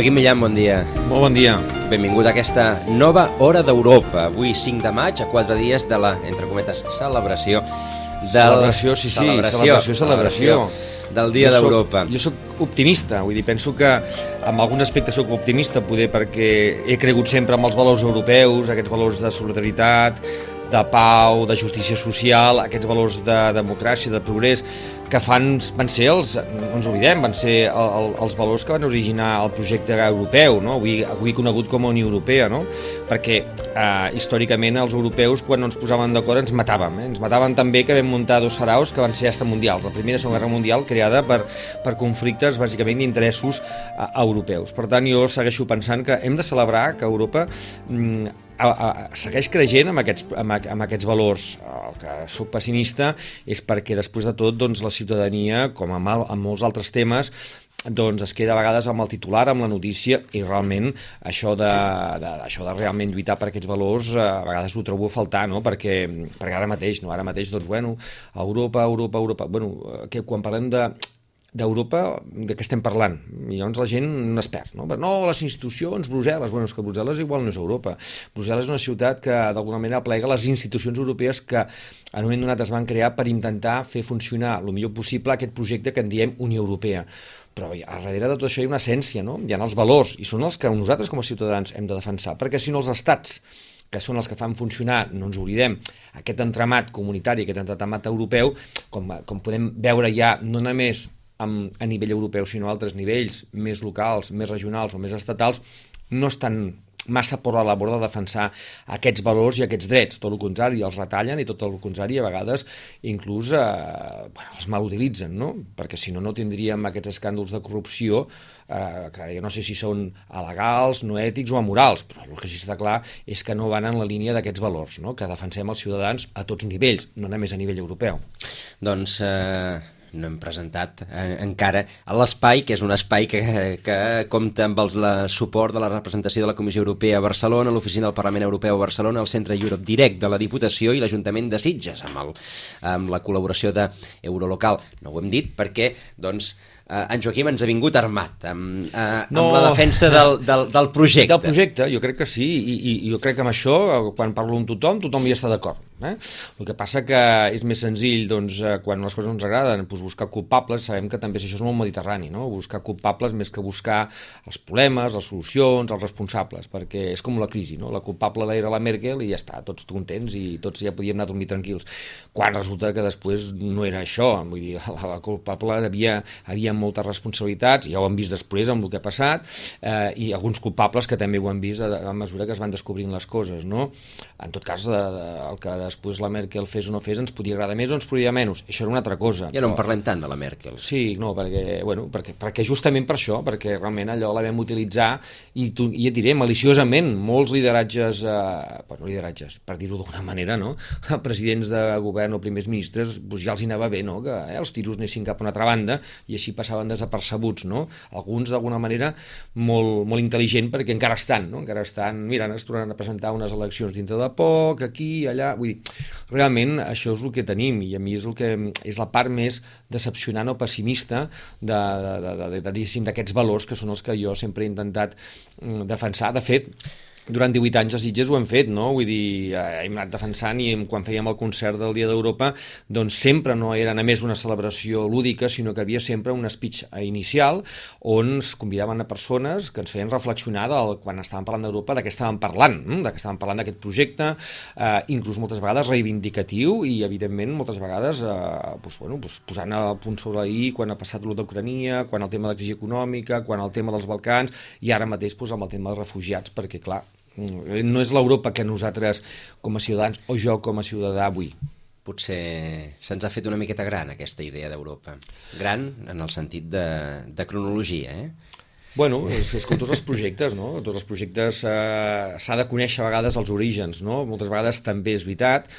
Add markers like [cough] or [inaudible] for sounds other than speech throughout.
Joaquim Millán, bon dia. Molt bon dia. Benvingut a aquesta nova Hora d'Europa. Avui 5 de maig, a 4 dies de la, entre cometes, celebració del... Celebració, sí, sí, celebració, celebració. Del Dia d'Europa. Jo sóc optimista, vull dir, penso que en alguns aspectes sóc optimista, poder perquè he cregut sempre en els valors europeus, aquests valors de solidaritat, de pau, de justícia social, aquests valors de democràcia, de progrés, que fan, van ser els, no ens oblidem, van ser el, el, els valors que van originar el projecte europeu, no? avui, avui conegut com a Unió Europea, no? perquè eh, històricament els europeus quan no ens posaven d'acord ens matàvem, eh? ens mataven també que vam muntar dos saraus que van ser hasta mundials, la primera i segona guerra mundial creada per, per conflictes bàsicament d'interessos eh, europeus. Per tant, jo segueixo pensant que hem de celebrar que Europa mm, a, a, segueix creixent amb aquests, amb, amb aquests valors. El que sóc pessimista és perquè després de tot doncs, la ciutadania, com amb, amb molts altres temes, doncs es queda a vegades amb el titular, amb la notícia, i realment això de, de, això de realment lluitar per aquests valors a vegades ho trobo a faltar, no? perquè, perquè ara mateix, no? ara mateix, doncs, bueno, Europa, Europa, Europa, bueno, que quan parlem de d'Europa, de què estem parlant? I llavors la gent es perd, no? Però no, les institucions, Brussel·les, bueno, és que Brussel·les igual no és Europa. Brussel·les és una ciutat que d'alguna manera plega les institucions europees que en un moment donat es van crear per intentar fer funcionar el millor possible aquest projecte que en diem Unió Europea però a darrere de tot això hi ha una essència, no? hi ha els valors, i són els que nosaltres com a ciutadans hem de defensar, perquè si no els estats que són els que fan funcionar, no ens oblidem, aquest entramat comunitari, aquest entramat europeu, com, com podem veure ja no només amb, a nivell europeu, sinó a altres nivells, més locals, més regionals o més estatals, no estan massa per la labor de defensar aquests valors i aquests drets, tot el contrari, els retallen i tot el contrari, a vegades inclús eh, bueno, els malutilitzen, no? perquè si no, no tindríem aquests escàndols de corrupció eh, que jo no sé si són alegals, no ètics o amorals, però el que sí està clar és que no van en la línia d'aquests valors, no? que defensem els ciutadans a tots nivells, no només a nivell europeu. Doncs... Eh no hem presentat eh, encara a l'Espai, que és un espai que, que compta amb el la, suport de la representació de la Comissió Europea a Barcelona, l'Oficina del Parlament Europeu a Barcelona, el Centre Europe Direct de la Diputació i l'Ajuntament de Sitges, amb, el, amb la col·laboració d'Eurolocal. No ho hem dit perquè, doncs, eh, en Joaquim ens ha vingut armat amb, eh, amb no. la defensa del, del, del projecte. Del projecte, jo crec que sí, i, i, i jo crec que amb això, quan parlo amb tothom, tothom hi està d'acord Eh? El que passa que és més senzill, doncs, eh, quan les coses no ens agraden, doncs buscar culpables, sabem que també això és molt mediterrani, no? buscar culpables més que buscar els problemes, les solucions, els responsables, perquè és com la crisi, no? la culpable era la Merkel i ja està, tots contents i tots ja podíem anar a dormir tranquils, quan resulta que després no era això, vull dir, la, la culpable havia, havia moltes responsabilitats, ja ho hem vist després amb el que ha passat, eh, i alguns culpables que també ho han vist a, a mesura que es van descobrint les coses, no? En tot cas, de, de, el que després la Merkel fes o no fes ens podia agradar més o ens podia menys. Això era una altra cosa. Ja no en parlem tant de la Merkel. Sí, no, perquè, bueno, perquè, perquè justament per això, perquè realment allò la vam utilitzar i, tu, i et diré, maliciosament, molts lideratges, eh, bueno, lideratges, per dir-ho d'alguna manera, no? [laughs] presidents de govern o primers ministres, doncs ja els hi anava bé, no? que eh, els tiros anessin cap a una altra banda i així passaven desapercebuts, no? Alguns d'alguna manera molt, molt intel·ligent perquè encara estan, no? encara estan, mira, es tornaran a presentar unes eleccions dintre de poc, aquí, allà, vull dir, realment això és el que tenim i a mi és, el que, és la part més decepcionant o pessimista d'aquests valors que són els que jo sempre he intentat mm, defensar. De fet, durant 18 anys a Sitges ho hem fet, no? Vull dir, eh, hem anat defensant i quan fèiem el concert del Dia d'Europa, doncs sempre no era només una celebració lúdica, sinó que havia sempre un speech inicial on es convidaven a persones que ens feien reflexionar del, quan estàvem parlant d'Europa de què estàvem parlant, hm? de què estàvem parlant d'aquest projecte, eh, inclús moltes vegades reivindicatiu i, evidentment, moltes vegades eh, doncs, bueno, doncs posant a punt sobre i quan ha passat l'U d'Ucrania, quan el tema de la crisi econòmica, quan el tema dels Balcans i ara mateix doncs, amb el tema dels refugiats, perquè, clar, no és l'Europa que nosaltres com a ciutadans o jo com a ciutadà vull. Potser se'ns ha fet una miqueta gran aquesta idea d'Europa. Gran en el sentit de, de cronologia, eh? Bueno, és, és com tots els projectes, no? Tots els projectes eh, s'ha de conèixer a vegades els orígens, no? Moltes vegades també és veritat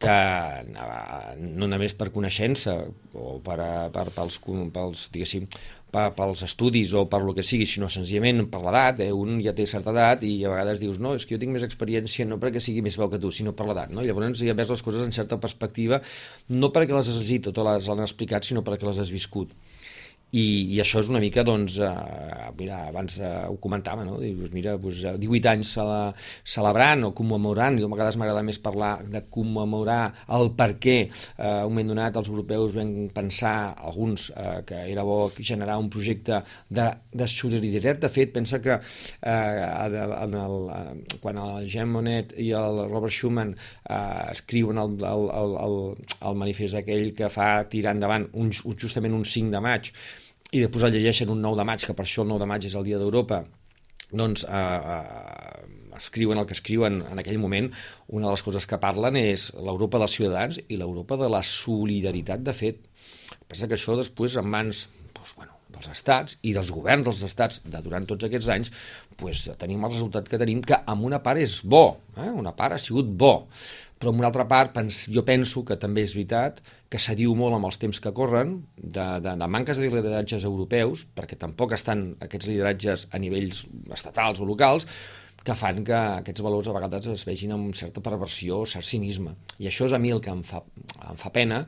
que eh, no només per coneixença o per, per, pels, pels, diguéssim, pels estudis o per lo que sigui, sinó senzillament per l'edat, eh? un ja té certa edat i a vegades dius, no, és que jo tinc més experiència no perquè sigui més veu que tu, sinó per l'edat, no? Llavors ja ves les coses en certa perspectiva, no perquè les has llegit o les han explicat, sinó perquè les has viscut. I, i això és una mica, doncs, eh, mira, abans eh, ho comentava, no? Dius, mira, doncs, 18 anys cele, celebrant o commemorant, jo a vegades m'agrada més parlar de commemorar el per què eh, un moment donat els europeus vam pensar, alguns, eh, que era bo generar un projecte de, de solidaritat. De fet, pensa que eh, en el, eh, quan el Jean Monnet i el Robert Schuman eh, escriuen el, el, el, el, el manifest aquell que fa tirar endavant un, justament un 5 de maig, i després el llegeixen un 9 de maig, que per això el 9 de maig és el dia d'Europa, doncs eh, eh, escriuen el que escriuen en aquell moment, una de les coses que parlen és l'Europa dels ciutadans i l'Europa de la solidaritat, de fet. Pensa que això després en mans doncs, bueno, dels estats i dels governs dels estats de durant tots aquests anys, doncs, tenim el resultat que tenim, que amb una part és bo, eh? una part ha sigut bo, però en una altra part pens, jo penso que també és veritat que s'adiu molt amb els temps que corren de, de, de manques de lideratges europeus, perquè tampoc estan aquests lideratges a nivells estatals o locals, que fan que aquests valors a vegades es vegin amb certa perversió cert cinisme. I això és a mi el que em fa, em fa pena,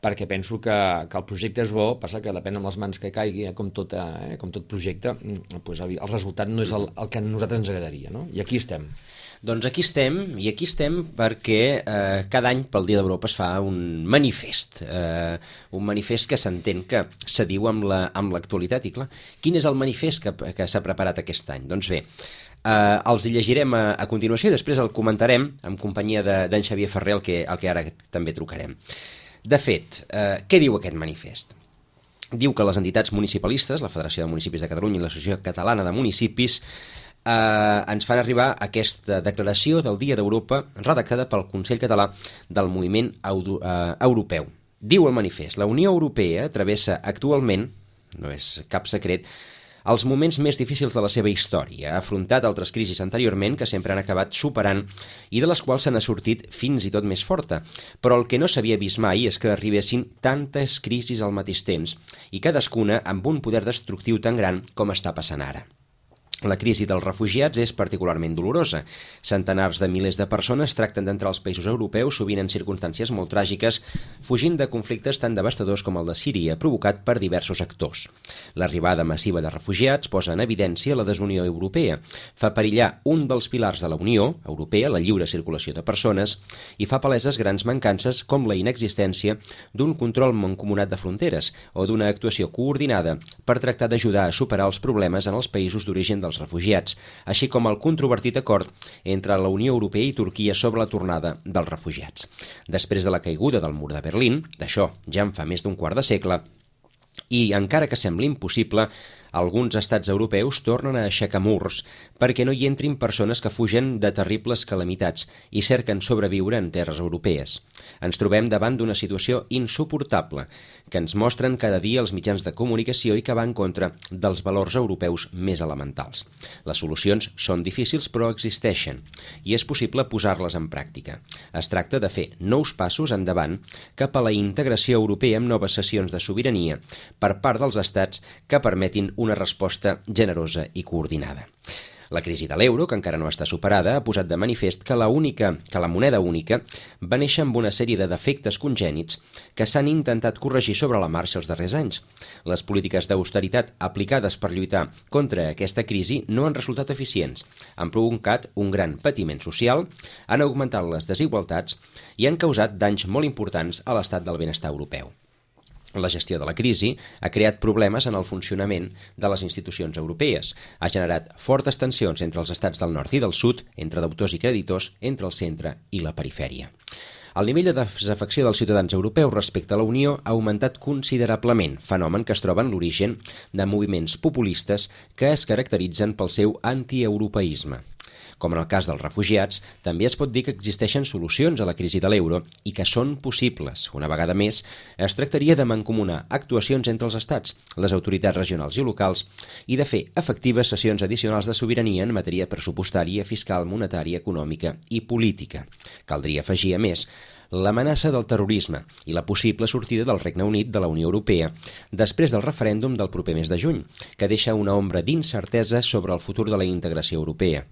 perquè penso que, que el projecte és bo, passa que depèn amb les mans que caigui, eh, com, tot, eh, com tot projecte, doncs el resultat no és el, el que a nosaltres ens agradaria. No? I aquí estem. Doncs aquí estem, i aquí estem perquè eh, cada any pel Dia d'Europa es fa un manifest, eh, un manifest que s'entén que s'adiu amb l'actualitat, la, i clar, quin és el manifest que, que s'ha preparat aquest any? Doncs bé, eh, els llegirem a, a continuació i després el comentarem en companyia d'en de, Xavier Ferrer, el que, el que ara també trucarem. De fet, eh, què diu aquest manifest? Diu que les entitats municipalistes, la Federació de Municipis de Catalunya i l'Associació Catalana de Municipis, eh, ens fan arribar aquesta declaració del Dia d'Europa redactada pel Consell Català del Moviment Euro, eh, Europeu. Diu el manifest, la Unió Europea travessa actualment, no és cap secret, els moments més difícils de la seva història. Ha afrontat altres crisis anteriorment que sempre han acabat superant i de les quals se n'ha sortit fins i tot més forta. Però el que no s'havia vist mai és que arribessin tantes crisis al mateix temps i cadascuna amb un poder destructiu tan gran com està passant ara. La crisi dels refugiats és particularment dolorosa. Centenars de milers de persones tracten d'entrar als països europeus, sovint en circumstàncies molt tràgiques, fugint de conflictes tan devastadors com el de Síria, provocat per diversos actors. L'arribada massiva de refugiats posa en evidència la desunió europea, fa perillar un dels pilars de la Unió Europea, la lliure circulació de persones, i fa paleses grans mancances com la inexistència d'un control mancomunat de fronteres o d'una actuació coordinada per tractar d'ajudar a superar els problemes en els països d'origen dels refugiats, així com el controvertit acord entre la Unió Europea i Turquia sobre la tornada dels refugiats. Després de la caiguda del mur de Berlín, d'això ja en fa més d'un quart de segle, i encara que sembli impossible, alguns estats europeus tornen a aixecar murs perquè no hi entrin persones que fugen de terribles calamitats i cerquen sobreviure en terres europees. Ens trobem davant d'una situació insuportable que ens mostren cada dia els mitjans de comunicació i que va en contra dels valors europeus més elementals. Les solucions són difícils però existeixen i és possible posar-les en pràctica. Es tracta de fer nous passos endavant cap a la integració europea amb noves sessions de sobirania per part dels estats que permetin una resposta generosa i coordinada. La crisi de l'euro, que encara no està superada, ha posat de manifest que la, única, que la moneda única va néixer amb una sèrie de defectes congènits que s'han intentat corregir sobre la marxa els darrers anys. Les polítiques d'austeritat aplicades per lluitar contra aquesta crisi no han resultat eficients, han provocat un gran patiment social, han augmentat les desigualtats i han causat danys molt importants a l'estat del benestar europeu. La gestió de la crisi ha creat problemes en el funcionament de les institucions europees, ha generat fortes tensions entre els estats del nord i del sud, entre deutors i creditors, entre el centre i la perifèria. El nivell de desafecció dels ciutadans europeus respecte a la Unió ha augmentat considerablement, fenomen que es troba en l'origen de moviments populistes que es caracteritzen pel seu antieuropeisme. Com en el cas dels refugiats, també es pot dir que existeixen solucions a la crisi de l'euro i que són possibles. Una vegada més, es tractaria de mancomunar actuacions entre els estats, les autoritats regionals i locals i de fer efectives sessions addicionals de sobirania en matèria pressupostària, fiscal, monetària, econòmica i política. Caldria afegir, a més, l'amenaça del terrorisme i la possible sortida del Regne Unit de la Unió Europea després del referèndum del proper mes de juny, que deixa una ombra d'incertesa sobre el futur de la integració europea.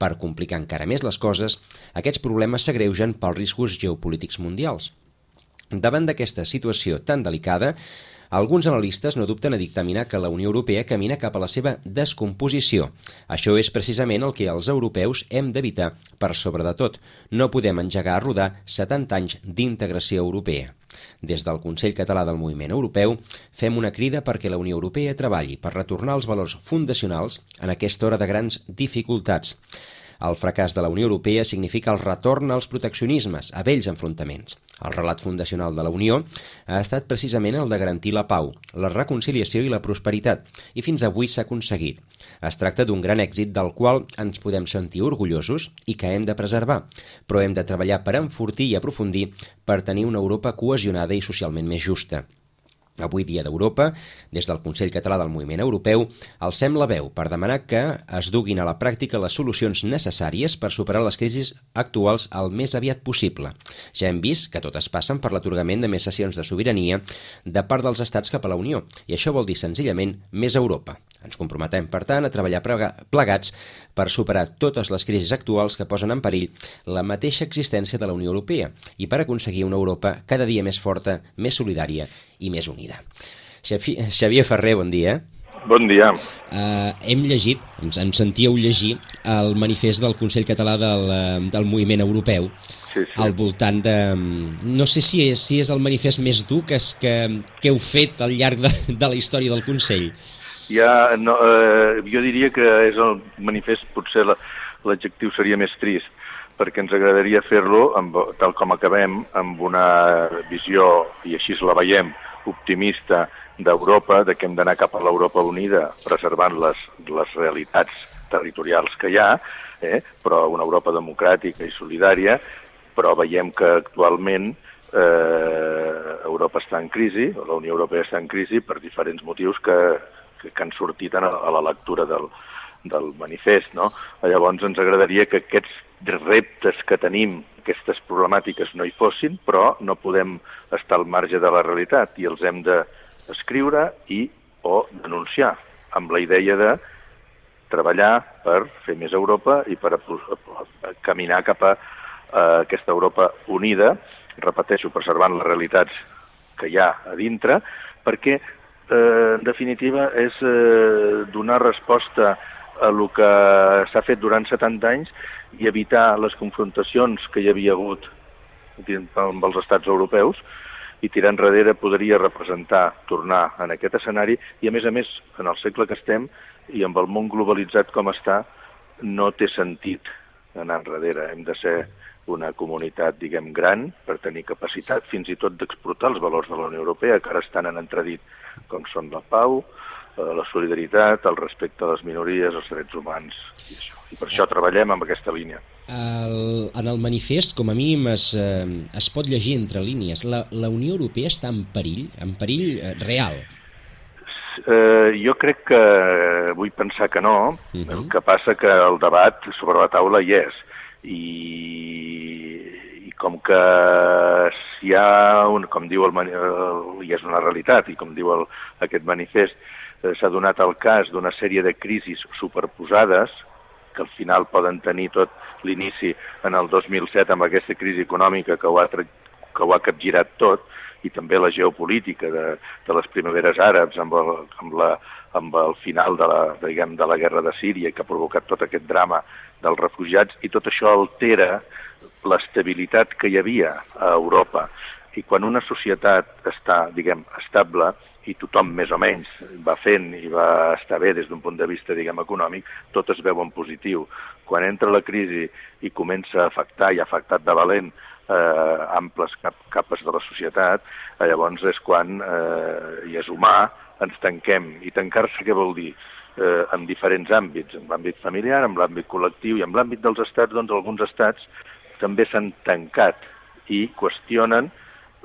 Per complicar encara més les coses, aquests problemes s'agreugen pels riscos geopolítics mundials. Davant d'aquesta situació tan delicada, Alguns analistes no dubten a dictaminar que la Unió Europea camina cap a la seva descomposició. Això és precisament el que els europeus hem d'evitar per sobre de tot. No podem engegar a rodar 70 anys d'integració europea. Des del Consell Català del Moviment Europeu fem una crida perquè la Unió Europea treballi per retornar els valors fundacionals en aquesta hora de grans dificultats. El fracàs de la Unió Europea significa el retorn als proteccionismes, a vells enfrontaments. El relat fundacional de la Unió ha estat precisament el de garantir la pau, la reconciliació i la prosperitat, i fins avui s'ha aconseguit. Es tracta d'un gran èxit del qual ens podem sentir orgullosos i que hem de preservar, però hem de treballar per enfortir i aprofundir per tenir una Europa cohesionada i socialment més justa. Avui dia d'Europa, des del Consell Català del Moviment Europeu, alcem la veu per demanar que es duguin a la pràctica les solucions necessàries per superar les crisis actuals el més aviat possible. Ja hem vist que totes passen per l'atorgament de més sessions de sobirania de part dels estats cap a la Unió, i això vol dir senzillament més Europa. Ens comprometem, per tant, a treballar plegats per superar totes les crisis actuals que posen en perill la mateixa existència de la Unió Europea i per aconseguir una Europa cada dia més forta, més solidària i més unida. Xavier Ferrer, bon dia. Bon dia. Uh, hem llegit, ens, ens sentíeu llegir, el manifest del Consell Català del, uh, del Moviment Europeu sí, sí. al voltant de... No sé si és, si és el manifest més dur que, que, que heu fet al llarg de, de la història del Consell ja no, eh, jo diria que és el manifest, potser l'adjectiu seria més trist, perquè ens agradaria fer-lo, tal com acabem, amb una visió, i així la veiem, optimista d'Europa, de que hem d'anar cap a l'Europa unida, preservant les, les realitats territorials que hi ha, eh? però una Europa democràtica i solidària, però veiem que actualment eh, Europa està en crisi, la Unió Europea està en crisi per diferents motius que, que, que han sortit a, a la lectura del, del manifest. No? Llavors ens agradaria que aquests reptes que tenim, aquestes problemàtiques no hi fossin, però no podem estar al marge de la realitat i els hem d'escriure i o denunciar amb la idea de treballar per fer més Europa i per a, a, a caminar cap a, a aquesta Europa unida, repeteixo, preservant les realitats que hi ha a dintre, perquè eh, en definitiva, és eh, donar resposta a el que s'ha fet durant 70 anys i evitar les confrontacions que hi havia hagut amb els estats europeus i tirar enrere podria representar tornar en aquest escenari i, a més a més, en el segle que estem i amb el món globalitzat com està, no té sentit anar enrere. Hem de ser una comunitat, diguem, gran per tenir capacitat fins i tot d'exportar els valors de la Unió Europea, que ara estan en entredit, com són la pau, eh, la solidaritat, el respecte a les minories, els drets humans i això. I per això treballem amb aquesta línia. El, en el manifest, com a mínim, es, eh, es pot llegir entre línies. La, la Unió Europea està en perill, en perill eh, real. Eh, jo crec que vull pensar que no, uh -huh. el que passa que el debat sobre la taula hi és i, i com que si hi ha, un, com diu el, el i és una realitat, i com diu el, aquest manifest, eh, s'ha donat el cas d'una sèrie de crisis superposades, que al final poden tenir tot l'inici en el 2007 amb aquesta crisi econòmica que ho ha, que ho ha capgirat tot, i també la geopolítica de, de les primaveres àrabs amb el, amb la, amb el final de la, diguem, de la guerra de Síria que ha provocat tot aquest drama dels refugiats i tot això altera l'estabilitat que hi havia a Europa. I quan una societat està, diguem, estable, i tothom més o menys va fent i va estar bé des d'un punt de vista, diguem, econòmic, tot es veu en positiu. Quan entra la crisi i comença a afectar, i ha afectat de valent, eh, amples cap, capes de la societat, eh, llavors és quan, eh, i és humà, ens tanquem. I tancar-se què vol dir? Eh, en diferents àmbits, en l'àmbit familiar, en l'àmbit col·lectiu i en l'àmbit dels estats, doncs alguns estats també s'han tancat i qüestionen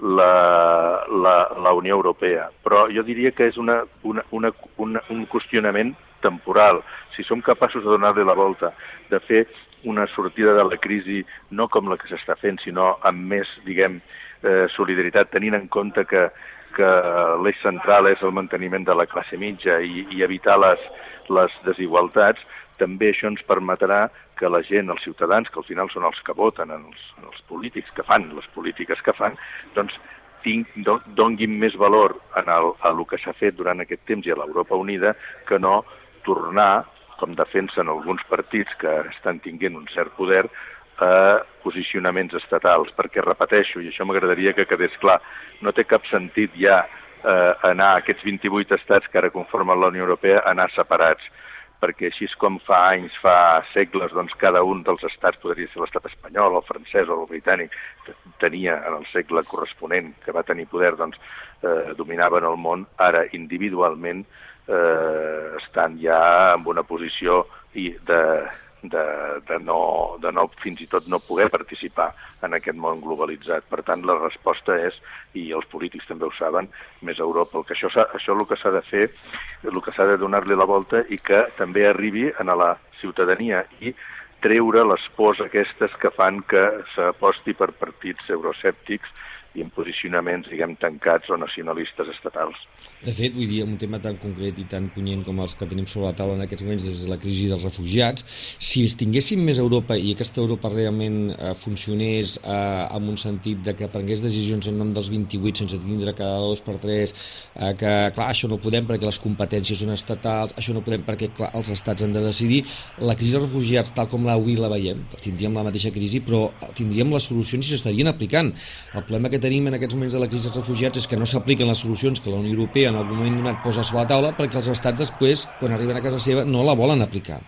la, la, la Unió Europea. Però jo diria que és una, una, una, una, un qüestionament temporal. Si som capaços de donar-li la volta, de fer una sortida de la crisi no com la que s'està fent, sinó amb més, diguem, eh, solidaritat, tenint en compte que que l'eix central és el manteniment de la classe mitja i, i evitar les, les desigualtats, també això ens permetrà que la gent, els ciutadans, que al final són els que voten, els, els polítics que fan les polítiques que fan, doncs tinc, donguin més valor en el, a el que s'ha fet durant aquest temps i a l'Europa Unida que no tornar, com defensen alguns partits que estan tinguent un cert poder, a posicionaments estatals, perquè repeteixo, i això m'agradaria que quedés clar, no té cap sentit ja eh, anar a aquests 28 estats que ara conformen la Unió Europea, anar separats perquè així com fa anys, fa segles, doncs cada un dels estats, podria ser l'estat espanyol, el francès o el britànic, tenia en el segle corresponent, que va tenir poder, doncs eh, dominaven el món, ara individualment eh, estan ja en una posició i de, de, de, no, de no, fins i tot no poder participar en aquest món globalitzat. Per tant, la resposta és, i els polítics també ho saben, més Europa. El que això, això el que s'ha de fer, el que s'ha de donar-li la volta i que també arribi a la ciutadania i treure les pors aquestes que fan que s'aposti per partits euroscèptics i en posicionaments, diguem, tancats o nacionalistes estatals. De fet, vull dir, un tema tan concret i tan punyent com els que tenim sobre la taula en aquests moments és la crisi dels refugiats, si es tinguéssim més Europa i aquesta Europa realment eh, funcionés eh, en un sentit de que prengués decisions en nom dels 28 sense tindre cada dos per tres, eh, que clar, això no podem perquè les competències són estatals, això no podem perquè clar, els estats han de decidir, la crisi dels refugiats tal com l'avui la veiem, tindríem la mateixa crisi però tindríem les solucions i s'estarien aplicant. El problema que tenim en aquests moments de la crisi dels refugiats és que no s'apliquen les solucions que la Unió Europea en algun moment donat posa sobre la taula perquè els estats després, quan arriben a casa seva, no la volen aplicar.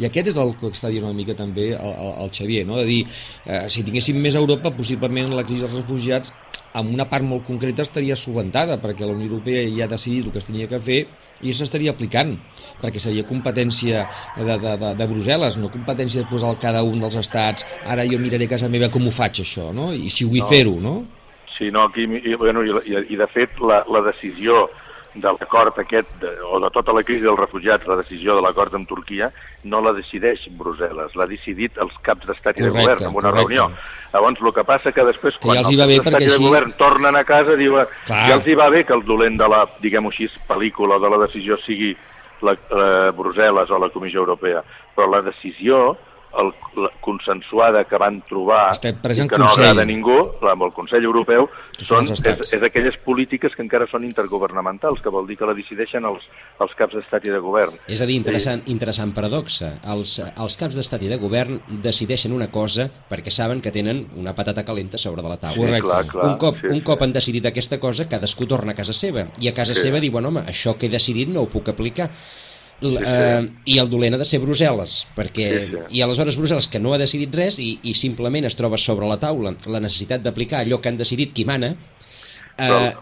I aquest és el que està dient una mica també el, el, Xavier, no? de dir, eh, si tinguéssim més Europa, possiblement la crisi dels refugiats amb una part molt concreta estaria subventada perquè la Unió Europea ja ha decidit el que es tenia que fer i s'estaria aplicant perquè seria competència de, de, de, de Brussel·les, no competència de posar cada un dels estats ara jo miraré a casa meva com ho faig això, no? i si vull no. fer-ho, no? Sí, no, aquí, i, bueno, i, i de fet la, la decisió de l'acord aquest, de, o de tota la crisi dels refugiats, la decisió de l'acord amb Turquia, no la decideix Brussel·les, l'ha decidit els caps d'estat i de govern en una correcte. reunió. Llavors, el que passa que després, quan els, els caps d'estat i de així... govern tornen a casa, diuen, Clar. ja els hi va bé que el dolent de la, diguem-ho així, pel·lícula de la decisió sigui la, la Brussel·les o la Comissió Europea, però la decisió el, la consensuada que van trobar i que no agrada a ningú, amb el Consell Europeu, són, és, és aquelles polítiques que encara són intergovernamentals, que vol dir que la decideixen els, els caps d'estat i de govern. És a dir, interessant, sí. interessant paradoxa. Els, els caps d'estat i de govern decideixen una cosa perquè saben que tenen una patata calenta sobre de la taula. Correcte. Clar, clar, un cop, sí, un cop han decidit aquesta cosa, cadascú torna a casa seva. I a casa sí. seva diuen, home, això que he decidit no ho puc aplicar sí, sí. Eh, i el dolent ha de ser Brussel·les perquè, sí, sí. i aleshores Brussel·les que no ha decidit res i, i simplement es troba sobre la taula la necessitat d'aplicar allò que han decidit qui mana eh,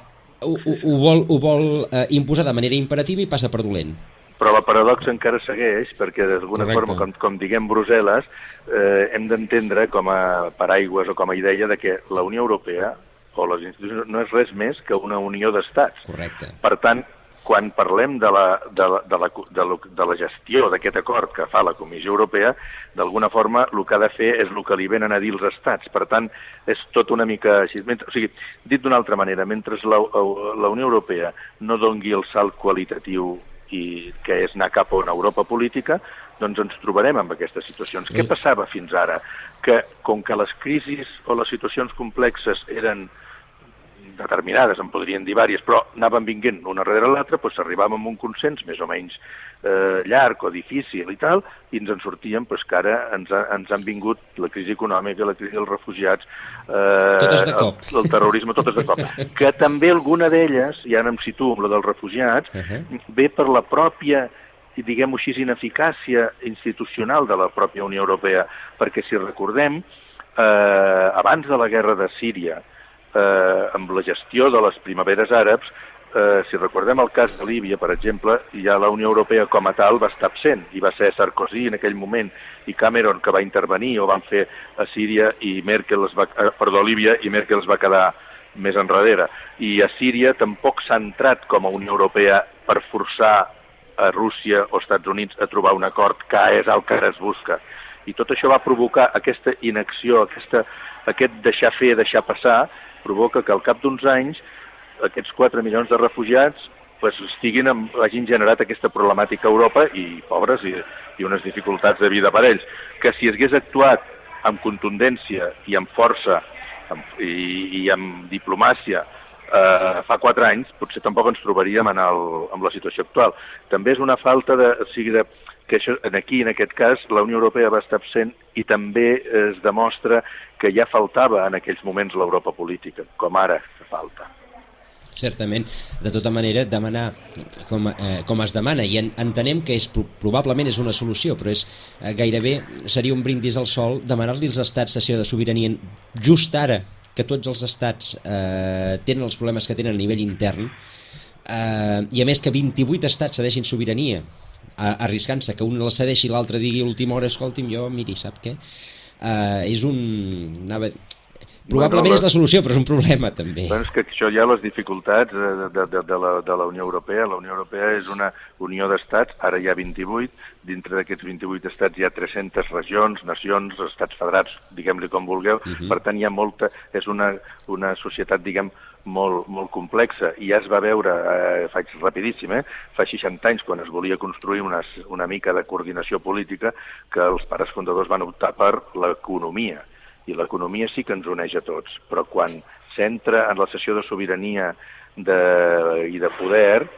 ho, ho vol, ho vol eh, imposar de manera imperativa i passa per dolent però la paradoxa encara segueix perquè d'alguna forma, com, com diguem Brussel·les eh, hem d'entendre com a paraigües o com a idea de que la Unió Europea o les institucions no és res més que una unió d'estats. Correcte. Per tant, quan parlem de la, de la, de la, de la, de la gestió d'aquest acord que fa la Comissió Europea, d'alguna forma el que ha de fer és el que li venen a dir els estats. Per tant, és tot una mica així. Mentre, o sigui, dit d'una altra manera, mentre la, la Unió Europea no dongui el salt qualitatiu i que és anar cap a una Europa política, doncs ens trobarem amb aquestes situacions. Què passava fins ara? Que com que les crisis o les situacions complexes eren determinades, en podrien dir vàries, però anaven vinguent una darrere l'altra, doncs arribàvem a un consens més o menys eh, llarg o difícil i tal, i ens en sortíem doncs, que ara ens, ha, ens han vingut la crisi econòmica, la crisi dels refugiats, eh, totes de cop. El, el terrorisme, totes de cop. [laughs] que també alguna d'elles, i ara em situo amb la dels refugiats, uh -huh. ve per la pròpia diguem-ho així, ineficàcia institucional de la pròpia Unió Europea, perquè si recordem, eh, abans de la guerra de Síria, eh, amb la gestió de les primaveres àrabs, eh, si recordem el cas de Líbia, per exemple, ja la Unió Europea com a tal va estar absent, i va ser Sarkozy en aquell moment i Cameron que va intervenir o van fer a Síria i Merkel es va, eh, perdó, Líbia i Merkel es va quedar més enrere. I a Síria tampoc s'ha entrat com a Unió Europea per forçar a Rússia o Estats Units a trobar un acord que és el que es busca. I tot això va provocar aquesta inacció, aquesta, aquest deixar fer, deixar passar, provoca que al cap d'uns anys aquests 4 milions de refugiats pues, estiguin amb, hagin generat aquesta problemàtica a Europa i pobres i, i unes dificultats de vida per ells, que si hagués actuat amb contundència i amb força amb, i, i amb diplomàcia eh, fa quatre anys potser tampoc ens trobaríem en, el, en la situació actual. També és una falta de, o sigui, de que això, aquí, en aquest cas, la Unió Europea va estar absent i també es demostra que ja faltava en aquells moments l'Europa política, com ara falta. Certament, de tota manera, demanar com, eh, com es demana, i en, entenem que és probablement és una solució, però és eh, gairebé seria un brindis al sol demanar-li als estats sessió de sobirania just ara que tots els estats eh, tenen els problemes que tenen a nivell intern eh, i a més que 28 estats cedeixin sobirania arriscant-se que un la cedeixi i l'altre digui a última hora, escolti'm, jo, miri, sap què? Uh, és un... Anava, Probablement bueno, és la solució, però és un problema també. És que això hi ha les dificultats de, de, de, de, la, de la Unió Europea. La Unió Europea és una unió d'estats, ara hi ha 28, dintre d'aquests 28 estats hi ha 300 regions, nacions, estats federats, diguem-li com vulgueu, uh mhm. -huh. per tant hi ha molta... és una, una societat, diguem, molt, molt complexa i ja es va veure, eh, faig rapidíssim, eh, fa 60 anys, quan es volia construir una, una mica de coordinació política, que els pares fundadors van optar per l'economia. I l'economia sí que ens uneix a tots, però quan s'entra en la sessió de sobirania de, i de poder,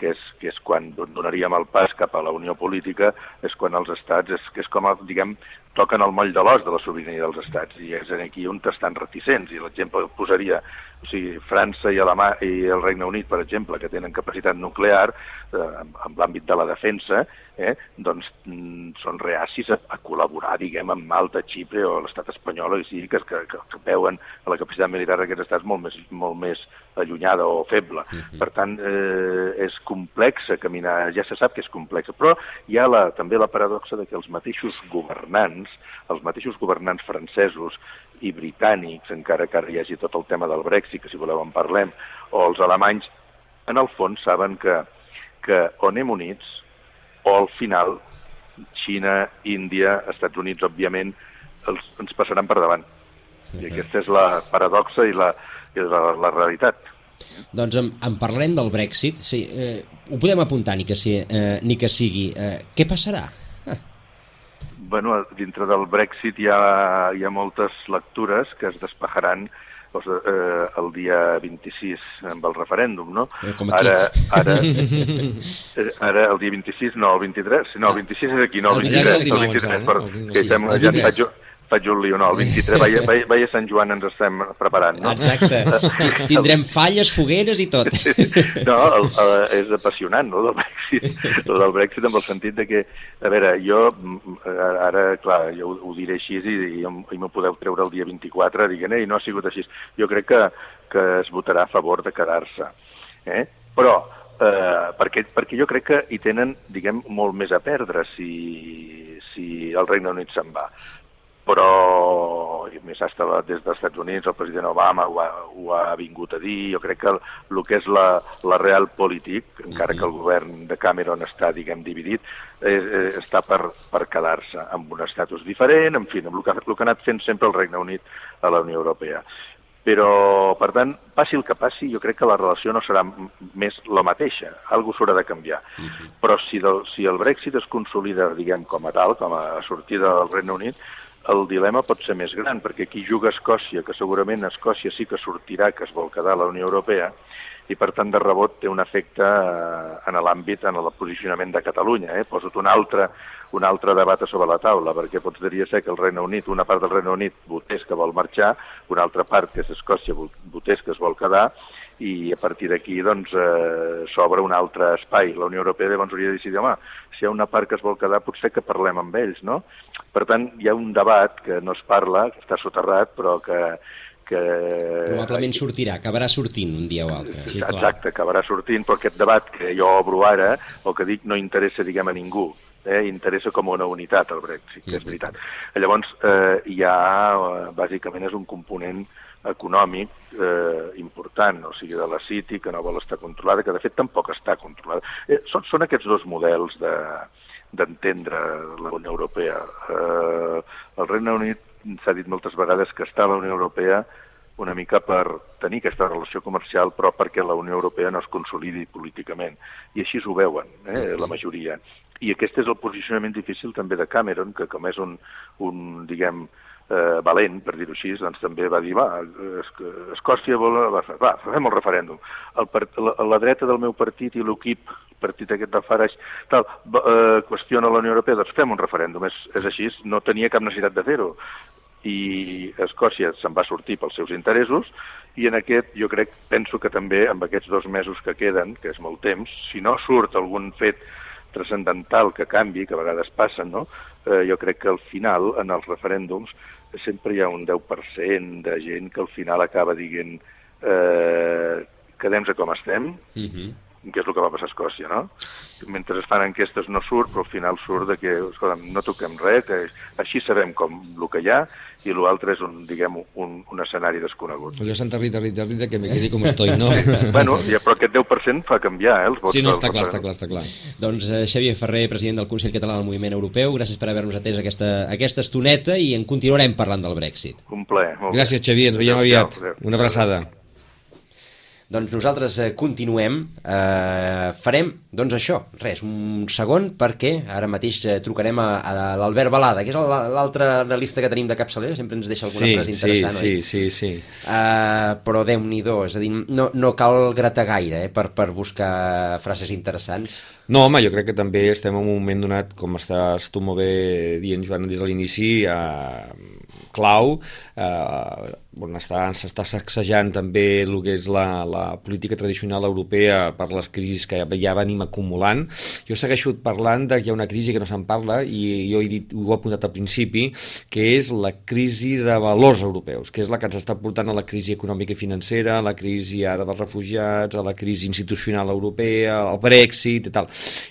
que és, que és quan donaríem el pas cap a la unió política, és quan els estats, és, que és com, diguem, toquen el moll de l'os de la sobirania dels estats, i és aquí on estan reticents, i l'exemple posaria o sigui, França i, Alemà, i el Regne Unit, per exemple, que tenen capacitat nuclear eh, en, en l'àmbit de la defensa, eh, doncs mm, són reacis a, a col·laborar, diguem, amb Malta, Xipre o l'estat espanyol, o sigui, que, que, que veuen la capacitat militar d'aquests estats molt més, molt més allunyada o feble. Uh -huh. Per tant, eh, és complex caminar, ja se sap que és complex, però hi ha la, també la paradoxa de que els mateixos governants, els mateixos governants francesos i britànics, encara que ara hi hagi tot el tema del Brexit, que si voleu en parlem, o els alemanys, en el fons saben que, que o anem units o al final Xina, Índia, Estats Units, òbviament, els, ens passaran per davant. I aquesta és la paradoxa i la, i la, la realitat. Doncs en, en parlem del Brexit, sí, eh, ho podem apuntar ni que, si, eh, ni que sigui. Eh, què passarà? Ah. Bueno, dintre del Brexit hi ha, hi ha moltes lectures que es despejaran doncs, eh, el dia 26 amb el referèndum, no? Eh, com aquí. Ara, ara, [laughs] eh, ara el dia 26, no, el 23, no, el 26 és aquí, no, el 23, el, 19, el 23, el 23 per, el, que estem, ja ens faig, un lío, no, el 23, veia, veia, veia Sant Joan ens estem preparant, no? Exacte, tindrem falles, fogueres i tot. No, el, el, és apassionant, no, del Brexit, el del Brexit en el sentit de que, a veure, jo ara, clar, jo ho, ho diré així i, i, i m'ho podeu treure el dia 24 dient, ei, no ha sigut així. Jo crec que, que es votarà a favor de quedar-se. Eh? Però, eh, perquè, perquè jo crec que hi tenen, diguem, molt més a perdre si, si el Regne Unit se'n va però i més hasta des dels Estats Units, el president Obama ho ha, ho ha vingut a dir, jo crec que el, el que és la, la real polític, encara que el govern de Cameron està, diguem, dividit, és, és, està per, per quedar-se amb un estatus diferent, en fi, amb el que, el que ha anat fent sempre el Regne Unit a la Unió Europea. Però, per tant, passi el que passi, jo crec que la relació no serà més la mateixa, algú s'haurà de canviar. Uh -huh. Però si, del, si el Brexit es consolida, diguem, com a tal, com a sortida del Regne Unit, el dilema pot ser més gran, perquè aquí juga Escòcia, que segurament Escòcia sí que sortirà, que es vol quedar a la Unió Europea, i per tant de rebot té un efecte eh, en l'àmbit, en el posicionament de Catalunya. Eh? Posa't un altre, un altre debat sobre la taula, perquè podria ser que el Regne Unit, una part del Regne Unit votés que vol marxar, una altra part, que és Escòcia, votés que es vol quedar, i a partir d'aquí doncs, eh, s'obre un altre espai. La Unió Europea llavors hauria de decidir, home, si hi ha una part que es vol quedar, potser que parlem amb ells, no? Per tant, hi ha un debat que no es parla, que està soterrat, però que, que... Probablement sortirà, acabarà sortint un dia o altre. Sí, Exacte, clar. acabarà sortint, però aquest debat que jo obro ara, o que dic, no interessa, diguem, a ningú. Eh? interessa com una unitat el Brexit, que és veritat. Llavors, eh, hi ha, eh, bàsicament, és un component econòmic eh, important, o sigui, de la City, que no vol estar controlada, que de fet tampoc està controlada. Eh, són, són aquests dos models d'entendre de, la Unió Europea. Eh, el Regne Unit s'ha dit moltes vegades que està a la Unió Europea una mica per tenir aquesta relació comercial, però perquè la Unió Europea no es consolidi políticament. I així ho veuen, eh, la majoria. I aquest és el posicionament difícil també de Cameron, que com és un, un diguem, eh, valent, per dir-ho així, doncs també va dir, va, Escòcia vol... Va, va fem el referèndum. El, la, la dreta del meu partit i l'equip, el partit aquest de Farage, tal, eh, qüestiona la Unió Europea, doncs fem un referèndum. És, és així, no tenia cap necessitat de fer-ho. I Escòcia se'n va sortir pels seus interessos i en aquest jo crec, penso que també amb aquests dos mesos que queden, que és molt temps, si no surt algun fet transcendental que canvi, que a vegades passen, no? eh, jo crec que al final, en els referèndums, sempre hi ha un 10% de gent que al final acaba dient eh, quedem-se com estem, uh mhm. -huh. que és el que va passar a Escòcia, no? Mentre es fan enquestes no surt, però al final surt de que, escolta, no toquem res, que així sabem com el que hi ha, i l'altre és un, diguem, un, un escenari desconegut. Jo Santa Rita, Rita, Rita, que me quedi com estoy, no? bueno, ja, però aquest 10% fa canviar, eh, els vots. Sí, no, està clar, està clar, està clar. Doncs eh, Xavier Ferrer, president del Consell Català del Moviment Europeu, gràcies per haver-nos atès aquesta, aquesta estoneta i en continuarem parlant del Brexit. Un plaer. Gràcies, Xavier, ens veiem aviat. Una abraçada. Doncs nosaltres eh, continuem, eh, farem, doncs això, res, un segon, perquè ara mateix eh, trucarem a, a l'Albert Balada, que és l'altre analista que tenim de capçalera, sempre ens deixa alguna sí, frase interessant, sí, oi? Sí, sí, sí. Uh, però Déu-n'hi-do, és a dir, no, no cal gratar gaire eh, per, per buscar frases interessants. No, home, jo crec que també estem en un moment donat, com estàs tu molt bé dient, Joan, des de l'inici, eh, clau, eh, on s'està sacsejant també el que és la, la política tradicional europea per les crisis que ja venim acumulant. Jo segueixo parlant de que hi ha una crisi que no se'n parla i jo he dit, ho he apuntat al principi, que és la crisi de valors europeus, que és la que ens està portant a la crisi econòmica i financera, a la crisi ara dels refugiats, a la crisi institucional europea, al Brexit i tal.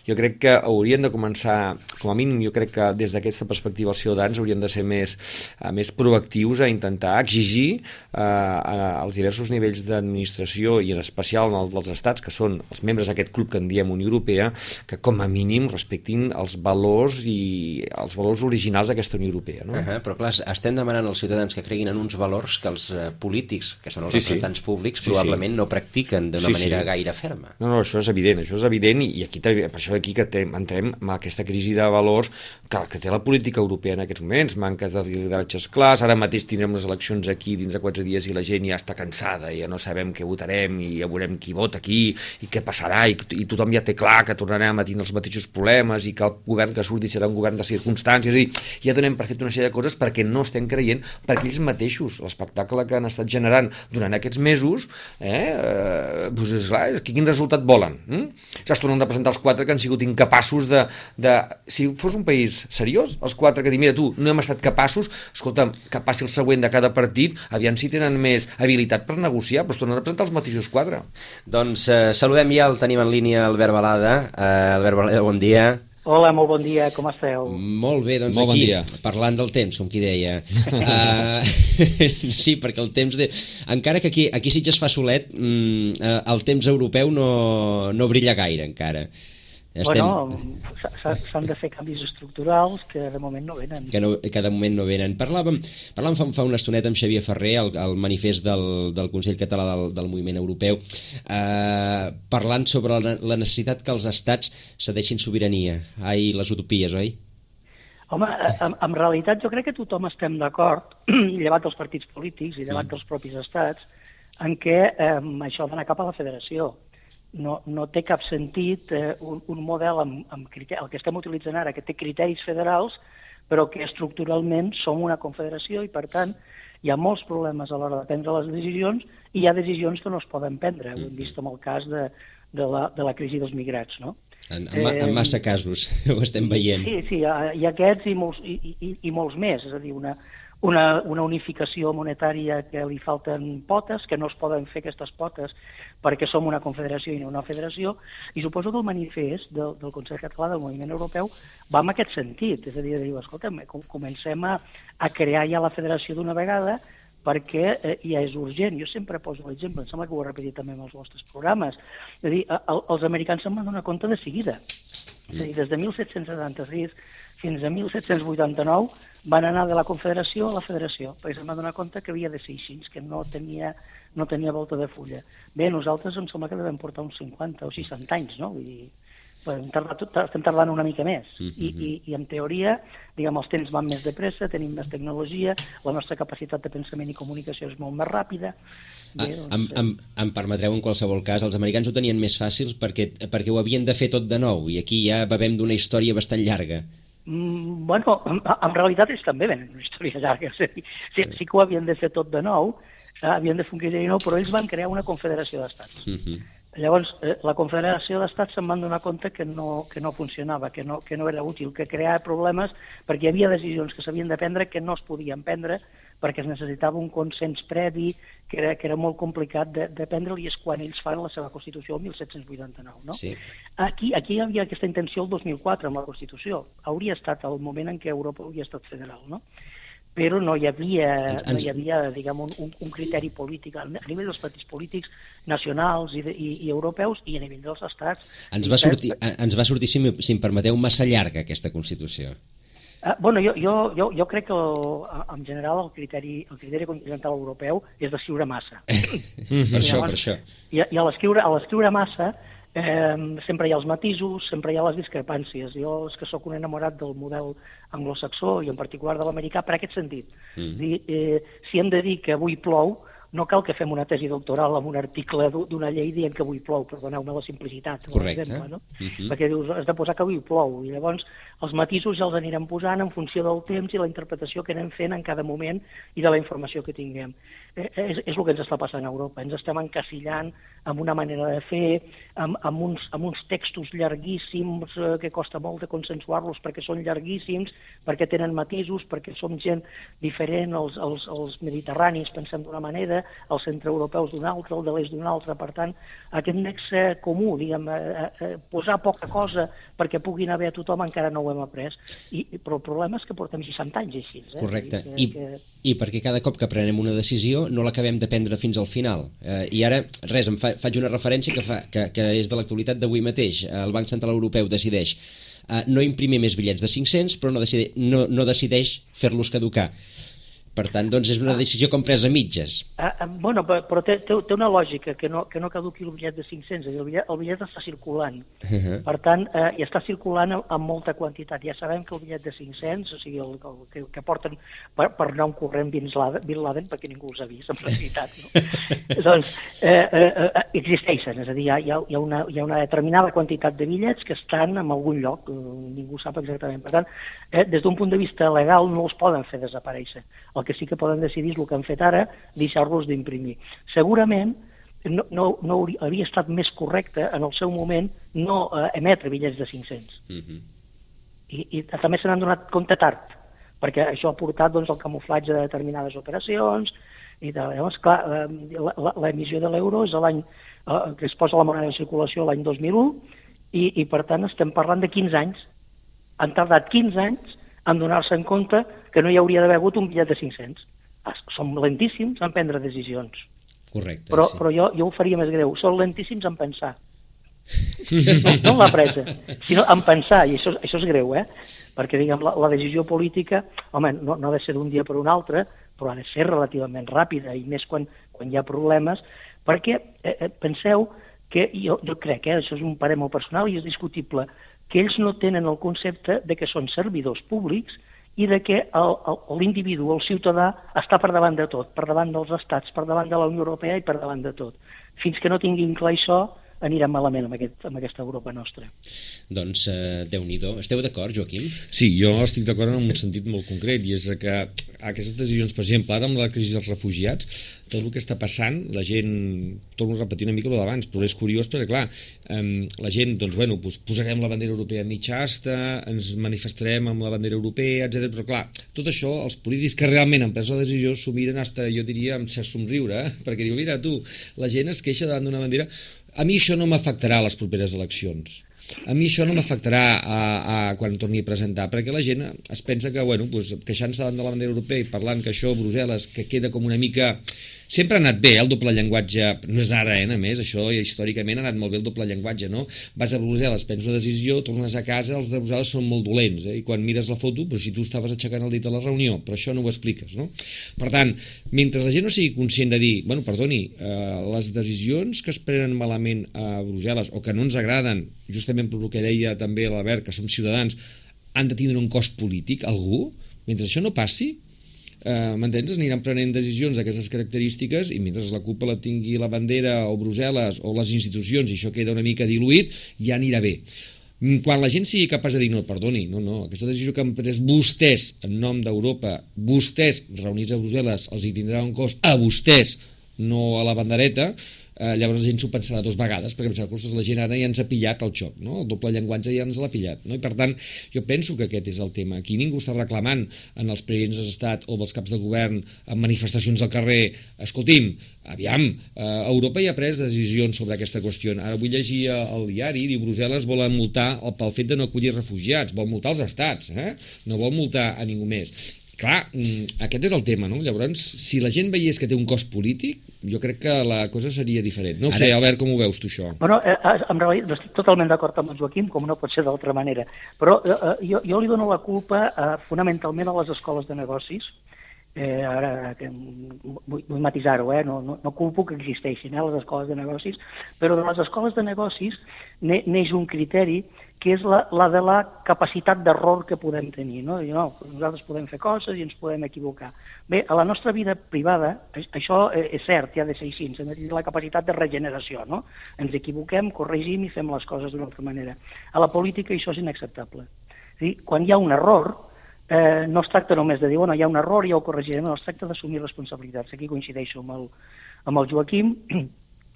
Jo crec que haurien de començar, com a mínim jo crec que des d'aquesta perspectiva els ciutadans haurien de ser més, eh, més proactius a intentar exigir eh, als diversos nivells d'administració i en especial en el dels estats, que són els membres d'aquest club que en diem Unió Europea, que com a mínim respectin els valors i els valors originals d'aquesta Unió Europea. No? Uh -huh, però clar, estem demanant als ciutadans que creguin en uns valors que els uh, polítics, que són els sí, representants sí. públics, sí, probablement sí. no practiquen d'una sí, manera sí. gaire ferma. No, no, això és evident, això és evident i aquí per això aquí que entrem en aquesta crisi de valors que, que té la política europea en aquests moments, manques de lideratges clars, ara mateix tindrem les eleccions aquí dintre quatre dies i la gent ja està cansada, ja no sabem què votarem i ja veurem qui vota aquí i què passarà i, i tothom ja té clar que tornarem a tenir els mateixos problemes i que el govern que surti serà un govern de circumstàncies i ja donem per fet una sèrie de coses perquè no estem creient perquè ells mateixos, l'espectacle que han estat generant durant aquests mesos eh, eh doncs és clar, quin resultat volen? Hm? Es tornen a representar els quatre que han sigut incapaços de, de... Si fos un país seriós, els quatre que diuen, mira tu, no hem estat capaços, escolta, que passi el següent de cada partit, aviam si tenen més habilitat per negociar, però es tornen a presentar els mateixos quatre. Doncs eh, saludem ja, el tenim en línia Albert Balada. Eh, Albert Balada, bon dia. Hola, molt bon dia, com esteu? Molt bé, doncs molt aquí, bon dia. parlant del temps, com qui deia. uh, [laughs] [laughs] sí, perquè el temps... De... Encara que aquí, aquí sí que es fa solet, mm, eh, el temps europeu no, no brilla gaire, encara. Estem... Bueno, s'han de fer canvis estructurals que de moment no venen. Que, no, que de moment no venen. Parlàvem, parlàvem fa, fa una estoneta amb Xavier Ferrer, el, el manifest del, del Consell Català del, del Moviment Europeu, eh, parlant sobre la, la necessitat que els estats cedeixin sobirania. Ai, les utopies, oi? Home, en, en realitat jo crec que tothom estem d'acord, [clears throat] llevat dels partits polítics i llevat mm. dels propis estats, en què eh, això ha d'anar cap a la federació no, no té cap sentit eh, un, un model amb, amb criteri, el que estem utilitzant ara, que té criteris federals, però que estructuralment som una confederació i, per tant, hi ha molts problemes a l'hora de prendre les decisions i hi ha decisions que no es poden prendre. Ho hem vist amb el cas de, de, la, de la crisi dels migrats, no? En, en, eh, en massa casos [laughs] ho estem veient. Sí, sí, hi ha aquests i molts, i, i, i molts més. És a dir, una, una, una unificació monetària que li falten potes, que no es poden fer aquestes potes perquè som una confederació i no una federació, i suposo que el manifest del, del Consell Català del Moviment Europeu va en aquest sentit, és a dir, diu, escolta, comencem a, a crear ja la federació d'una vegada perquè eh, ja és urgent. Jo sempre poso l'exemple, em sembla que ho he repetit també en els vostres programes, és a dir, el, els americans se'n van donar compte de seguida. És a dir, des de 1776 fins a 1789 van anar de la confederació a la federació, perquè se'n van donar compte que havia de ser així, que no tenia no tenia volta de fulla. Bé, nosaltres em sembla que devem portar uns 50 o 60 anys, no? Vull dir, estem tardant una mica més. Uh -huh. I, i, I en teoria, diguem, els temps van més de pressa, tenim més tecnologia, la nostra capacitat de pensament i comunicació és molt més ràpida, Bé, ah, doncs, em, em, em permetreu en qualsevol cas, els americans ho tenien més fàcil perquè, perquè ho havien de fer tot de nou i aquí ja bevem d'una història bastant llarga. Mm, bueno, en, en realitat és també ben una història llarga. Sí, sí, sí que ho havien de fer tot de nou, eh, havien de fer un criteri nou, però ells van crear una confederació d'estats. Uh mhm. -huh. Llavors, eh, la Confederació d'Estats se'n van donar compte que no, que no funcionava, que no, que no era útil, que creava problemes perquè hi havia decisions que s'havien de prendre que no es podien prendre perquè es necessitava un consens previ que era, que era molt complicat de, de prendre-li és quan ells fan la seva Constitució el 1789. No? Sí. Aquí, aquí hi havia aquesta intenció el 2004 amb la Constitució. Hauria estat el moment en què Europa hauria estat federal, no? però no hi havia, no hi havia diguem, un, un, un criteri polític a nivell dels partits polítics nacionals i, de, i, i europeus i a nivell dels estats. Ens va sortir, ens va sortir si, si em permeteu, massa llarga aquesta Constitució. Uh, bueno, jo, jo, jo, jo crec que el, en general el criteri, el criteri continental europeu és d'escriure massa. [laughs] per això, per això. I, i a l'escriure massa eh, sempre hi ha els matisos, sempre hi ha les discrepàncies. Jo és que sóc un enamorat del model anglosaxó i en particular de l'americà per aquest sentit. Mm. Dir, eh, si hem de dir que avui plou, no cal que fem una tesi doctoral amb un article d'una llei dient que avui plou, perdoneu-me la simplicitat. Correcte. Exemple, no? Mhm. -huh. Perquè dius, has de posar que avui plou, i llavors els matisos ja els anirem posant en funció del temps i la interpretació que anem fent en cada moment i de la informació que tinguem. Eh, és, és el que ens està passant a Europa. Ens estem encasillant amb una manera de fer, amb, amb, uns, amb uns textos llarguíssims eh, que costa molt de consensuar-los perquè són llarguíssims, perquè tenen matisos, perquè som gent diferent, els, els, els mediterranis pensem d'una manera, els centreeuropeus d'una altra, el de l'est d'una altra. Per tant, aquest nexe comú, diguem, eh, eh, posar poca cosa perquè puguin haver a tothom encara no ho hem après. I, però el problema és que portem 60 anys així. Eh? Correcte. I, que, I, que... I perquè cada cop que prenem una decisió no l'acabem de prendre fins al final. Eh, I ara, res, em fa, faig una referència que, fa, que, que és de l'actualitat d'avui mateix. El Banc Central Europeu decideix eh, no imprimir més bitllets de 500, però no, decideix, no, no decideix fer-los caducar. Per tant, doncs és una decisió com presa a mitges. Ah, ah, bueno, però, té, té, té una lògica, que no, que no caduqui el bitllet de 500, el bitllet, el bitllet està circulant. Uh -huh. Per tant, eh, i està circulant amb molta quantitat. Ja sabem que el bitllet de 500, o sigui, el, el que, que porten per, per anar un corrent Bin Laden, Bin Laden perquè ningú els ha vist, en realitat. No? [laughs] doncs, eh, eh, eh, existeixen, és a dir, hi ha, hi, ha una, hi ha una determinada quantitat de bitllets que estan en algun lloc, eh, ningú sap exactament. Per tant, eh, des d'un punt de vista legal no els poden fer desaparèixer. El que sí que poden decidir és el que han fet ara, deixar-los d'imprimir. Segurament no, no, no hauria, havia estat més correcte en el seu moment no eh, emetre bitllets de 500. Uh -huh. I, I també se n'han donat compte tard, perquè això ha portat doncs, el camuflatge de determinades operacions, i de, llavors, clar, eh, l'emissió de l'euro és l'any eh, que es posa la moneda en circulació l'any 2001, i, i per tant estem parlant de 15 anys. Han tardat 15 anys en donar-se en compte que no hi hauria d'haver hagut un bitllet de 500. Ah, som lentíssims en prendre decisions. Correcte, però, sí. però jo, jo ho faria més greu. Són lentíssims en pensar. No, [laughs] no en la presa, sinó en pensar, i això, això és greu, eh? Perquè, diguem, la, la decisió política, home, no, no ha de ser d'un dia per un altre, però ha de ser relativament ràpida, i més quan, quan hi ha problemes, perquè eh, eh, penseu que jo, jo crec, eh, això és un parer molt personal i és discutible, que ells no tenen el concepte de que són servidors públics i de que l'individu, el ciutadà, està per davant de tot, per davant dels estats, per davant de la Unió Europea i per davant de tot. Fins que no tinguin clar això, anirem malament amb, aquest, amb aquesta Europa nostra. Doncs, eh, déu nhi Esteu d'acord, Joaquim? Sí, jo estic d'acord en un sentit molt concret, i és que aquestes decisions, per exemple, ara amb la crisi dels refugiats, tot el que està passant, la gent, torno a repetir una mica el d'abans, però és curiós perquè, clar, eh, la gent, doncs, bueno, pues, posarem la bandera europea mitja asta, ens manifestarem amb la bandera europea, etc. Però, clar, tot això, els polítics que realment han pres la decisió s'ho miren hasta, jo diria, amb cert somriure, eh? perquè diu, mira, tu, la gent es queixa davant d'una bandera, a mi això no m'afectarà a les properes eleccions. A mi això no m'afectarà a, a, quan torni a presentar, perquè la gent es pensa que, bueno, pues, queixant-se davant de la bandera europea i parlant que això, Brussel·les, que queda com una mica sempre ha anat bé eh, el doble llenguatge, no és ara, eh, a més, això històricament ha anat molt bé el doble llenguatge, no? Vas a Brussel·les, prens una decisió, tornes a casa, els de Brussel·les són molt dolents, eh? i quan mires la foto, però si tu estaves aixecant el dit a la reunió, però això no ho expliques, no? Per tant, mentre la gent no sigui conscient de dir, bueno, perdoni, eh, les decisions que es prenen malament a Brussel·les o que no ens agraden, justament per que deia també l'Albert, que som ciutadans, han de tindre un cost polític, algú? Mentre això no passi, eh, m'entens? Aniran prenent decisions d'aquestes característiques i mentre la culpa la tingui la bandera o Brussel·les o les institucions i això queda una mica diluït, ja anirà bé. Mm, quan la gent sigui capaç de dir no, perdoni, no, no, aquesta decisió que han pres vostès en nom d'Europa, vostès reunits a Brussel·les, els hi tindrà un cost a vostès, no a la bandereta, eh, llavors la gent s'ho pensarà dues vegades, perquè pensarà que la gent ara ja ens ha pillat el xoc, no? el doble llenguatge ja ens l'ha pillat. No? I per tant, jo penso que aquest és el tema. Aquí ningú està reclamant en els presidents d'estat o dels caps de govern en manifestacions al carrer, escolti'm, aviam, eh, Europa ja ha pres decisions sobre aquesta qüestió. Ara vull llegir el diari, diu Brussel·les vol multar pel fet de no acollir refugiats, vol multar els estats, eh? no vol multar a ningú més. Clar, mm, aquest és el tema, no? Llavors, si la gent veiés que té un cost polític, jo crec que la cosa seria diferent. No ho Ara... sé, Albert, com ho veus tu, això? Bueno, eh, eh en realitat estic totalment d'acord amb el Joaquim, com no pot ser d'altra manera, però eh, eh, jo, jo li dono la culpa eh, fonamentalment a les escoles de negocis, eh, ara que vull, vull matisar-ho, eh? no, no, no culpo que existeixin eh, les escoles de negocis, però de les escoles de negocis neix un criteri que és la, la de la capacitat d'error que podem tenir. No? I, no? Nosaltres podem fer coses i ens podem equivocar. Bé, a la nostra vida privada, això és cert, ja ha de ser així, hem de tenir la capacitat de regeneració. No? Ens equivoquem, corregim i fem les coses d'una altra manera. A la política això és inacceptable. És dir, quan hi ha un error, eh, no es tracta només de dir, bueno, hi ha un error ja ho corregirem, no, es tracta d'assumir responsabilitats. Aquí coincideixo amb el, amb el Joaquim,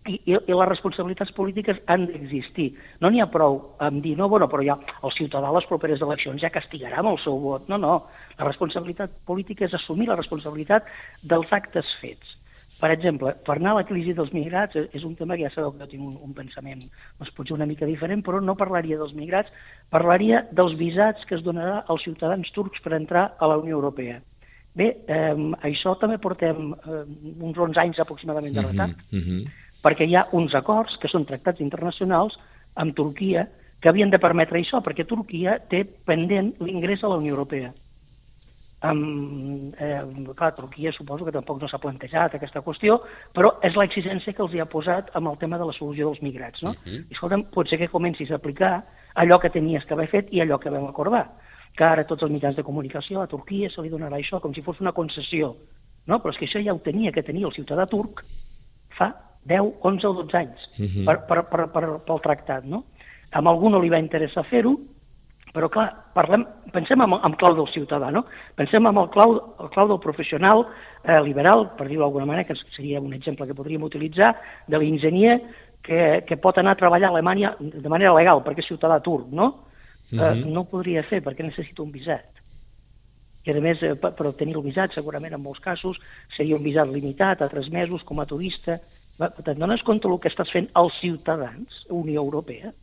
i, i, i les responsabilitats polítiques han d'existir. No n'hi ha prou amb dir, no, bueno, però ja el ciutadà a les properes eleccions ja castigarà amb el seu vot. No, no, la responsabilitat política és assumir la responsabilitat dels actes fets. Per exemple, per anar a la crisi dels migrats és un tema que ja sabeu que jo tinc un, un pensament doncs, potser una mica diferent, però no parlaria dels migrats, parlaria dels visats que es donarà als ciutadans turcs per entrar a la Unió Europea. Bé, eh, això també portem eh, uns 11 anys aproximadament de retard. Uh -huh, uh -huh perquè hi ha uns acords, que són tractats internacionals, amb Turquia, que havien de permetre això, perquè Turquia té pendent l'ingrés a la Unió Europea. Um, eh, clar, Turquia suposo que tampoc no s'ha plantejat aquesta qüestió, però és l'exigència que els hi ha posat amb el tema de la solució dels migrats. No? Uh -huh. I escolta'm, pot ser que comencis a aplicar allò que tenies que haver fet i allò que vam acordar. Que ara tots els mitjans de comunicació a Turquia se li donarà això com si fos una concessió. No? Però és que això ja ho tenia que tenir el ciutadà turc fa 10, 11 o 12 anys uh -huh. per, per, per, per, pel tractat, no? A algú no li va interessar fer-ho, però clar, parlem, pensem en, en clau del ciutadà, no? Pensem en el clau, el clau del professional eh, liberal, per dir-ho d'alguna manera, que seria un exemple que podríem utilitzar, de l'enginyer que, que pot anar a treballar a Alemanya de manera legal, perquè és ciutadà turc, no? Uh -huh. eh, no ho podria fer perquè necessita un visat. I a més, eh, per, per obtenir el visat, segurament en molts casos, seria un visat limitat a tres mesos com a turista, Te'n dones compte del que estàs fent als ciutadans, Unió Europea,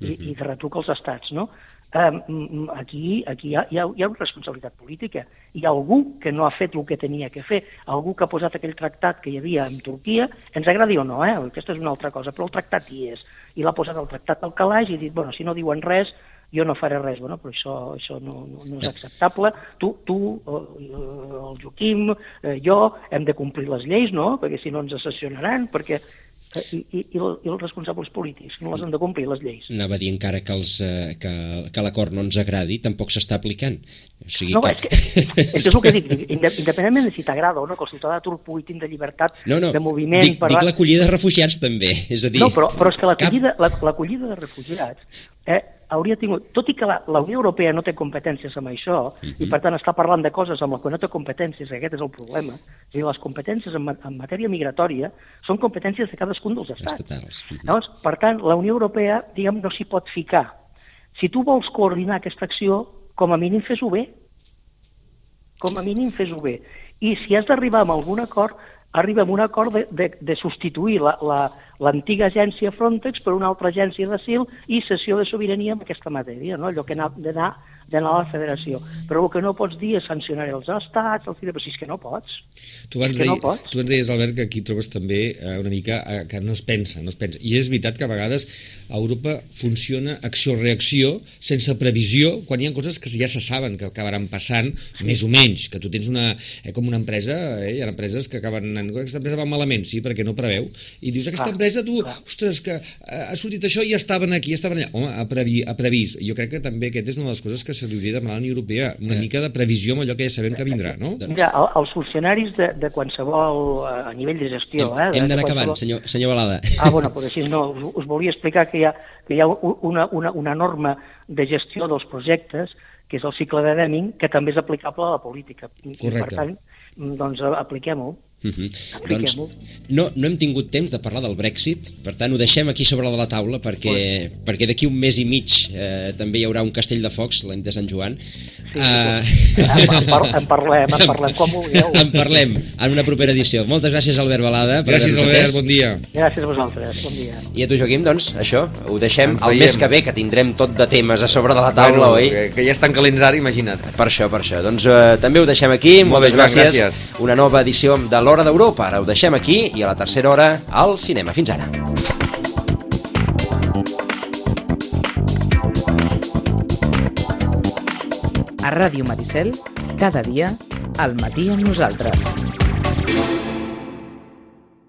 i, uh -huh. i de retruc als estats, no? Um, aquí aquí hi ha, hi, ha, hi ha una responsabilitat política. Hi ha algú que no ha fet el que tenia que fer, algú que ha posat aquell tractat que hi havia amb Turquia, ens agradi o no, eh? aquesta és una altra cosa, però el tractat hi és, i l'ha posat el tractat al calaix i ha dit, bueno, si no diuen res, jo no faré res, bueno, però això, això no, no, no és acceptable. Tu, tu el Joaquim, eh, jo, hem de complir les lleis, no?, perquè si no ens assessionaran, perquè eh, i, i, i, els responsables polítics no les han de complir, les lleis. Anava a dir encara que, els, eh, que, que l'acord no ens agradi, tampoc s'està aplicant. O sigui no, que... és, que, és, és el que dic, independentment de si t'agrada o no, que el ciutadà turc pugui tindre llibertat no, no, de moviment... Dic, per... dic l'acollida de refugiats també, és a dir... No, però, però és que l'acollida cap... de refugiats eh, hauria tingut, tot i que la, la Unió Europea no té competències amb això, uh -huh. i mhm. per tant està parlant de coses amb les que no té competències, aquest és el problema, és dir, les competències en, en matèria migratòria són competències de cadascun dels estats. Estatals. Uh -huh. Llavors, per tant, la Unió Europea, diguem, no s'hi pot ficar. Si tu vols coordinar aquesta acció, com a mínim fes-ho bé. Com a mínim fes-ho bé. I si has d'arribar a algun acord, arriba a un acord de, de, de substituir la, la, l'antiga agència Frontex per una altra agència d'asil i cessió de sobirania en aquesta matèria, no? allò que ha d'anar d'anar a la federació. Però el que no pots dir és sancionar els estats, el però si és que no pots. Tu abans, deia, no pots. tu ens deies, Albert, que aquí trobes també eh, una mica eh, que no es pensa, no es pensa. I és veritat que a vegades a Europa funciona acció-reacció sense previsió, quan hi ha coses que ja se saben que acabaran passant, sí. més o menys, que tu tens una, eh, com una empresa, eh, hi ha empreses que acaben anant, aquesta empresa va malament, sí, perquè no preveu, i dius, aquesta Clar, empresa, tu, clar. ostres, que eh, ha sortit això i ja estaven aquí, ja estaven allà. Home, ha, previ, ha previst. Jo crec que també aquest és una de les coses que se li hauria de demanar a la Unió Europea, una Eh. mica de previsió amb allò que ja sabem que vindrà, no? El- els funcionaris de, de qualsevol, eh, a nivell de gestió... Hem, eh, hem d'anar qualsevol- acabant, senyor, senyor Balada. Ah, bueno, però així no, us, us volia explicar que hi ha, que hi ha una, una, una norma de gestió dels projectes, que és el cicle de Deming, que també és aplicable a la política. I, Correcte. Per tant, doncs apliquem-ho. Uh -huh. Doncs no, no hem tingut temps de parlar del Brexit, per tant ho deixem aquí sobre la taula perquè, perquè d'aquí un mes i mig eh, també hi haurà un castell de focs l'any de Sant Joan. Sí, Eh, en, en, par en parlem, en parlem quan vulgueu. en parlem en una propera edició. Moltes gràcies Albert Balada. per Gràcies, Albert, atès. bon dia. Gràcies a vosaltres, bon dia. I a tu, Joaquim, doncs, això, ho deixem Ens el veiem. mes que ve, que tindrem tot de temes a sobre de la taula, bueno, oi? Que, que ja estan calents ara, imagina't. Per això, per això. Doncs eh, també ho deixem aquí. Molt Moltes bé, Joan, gràcies. gràcies. Una nova edició de l'Hora d'Europa. Ara ho deixem aquí i a la tercera hora al cinema. Fins ara. A Ràdio Maricel, cada dia, al matí amb nosaltres.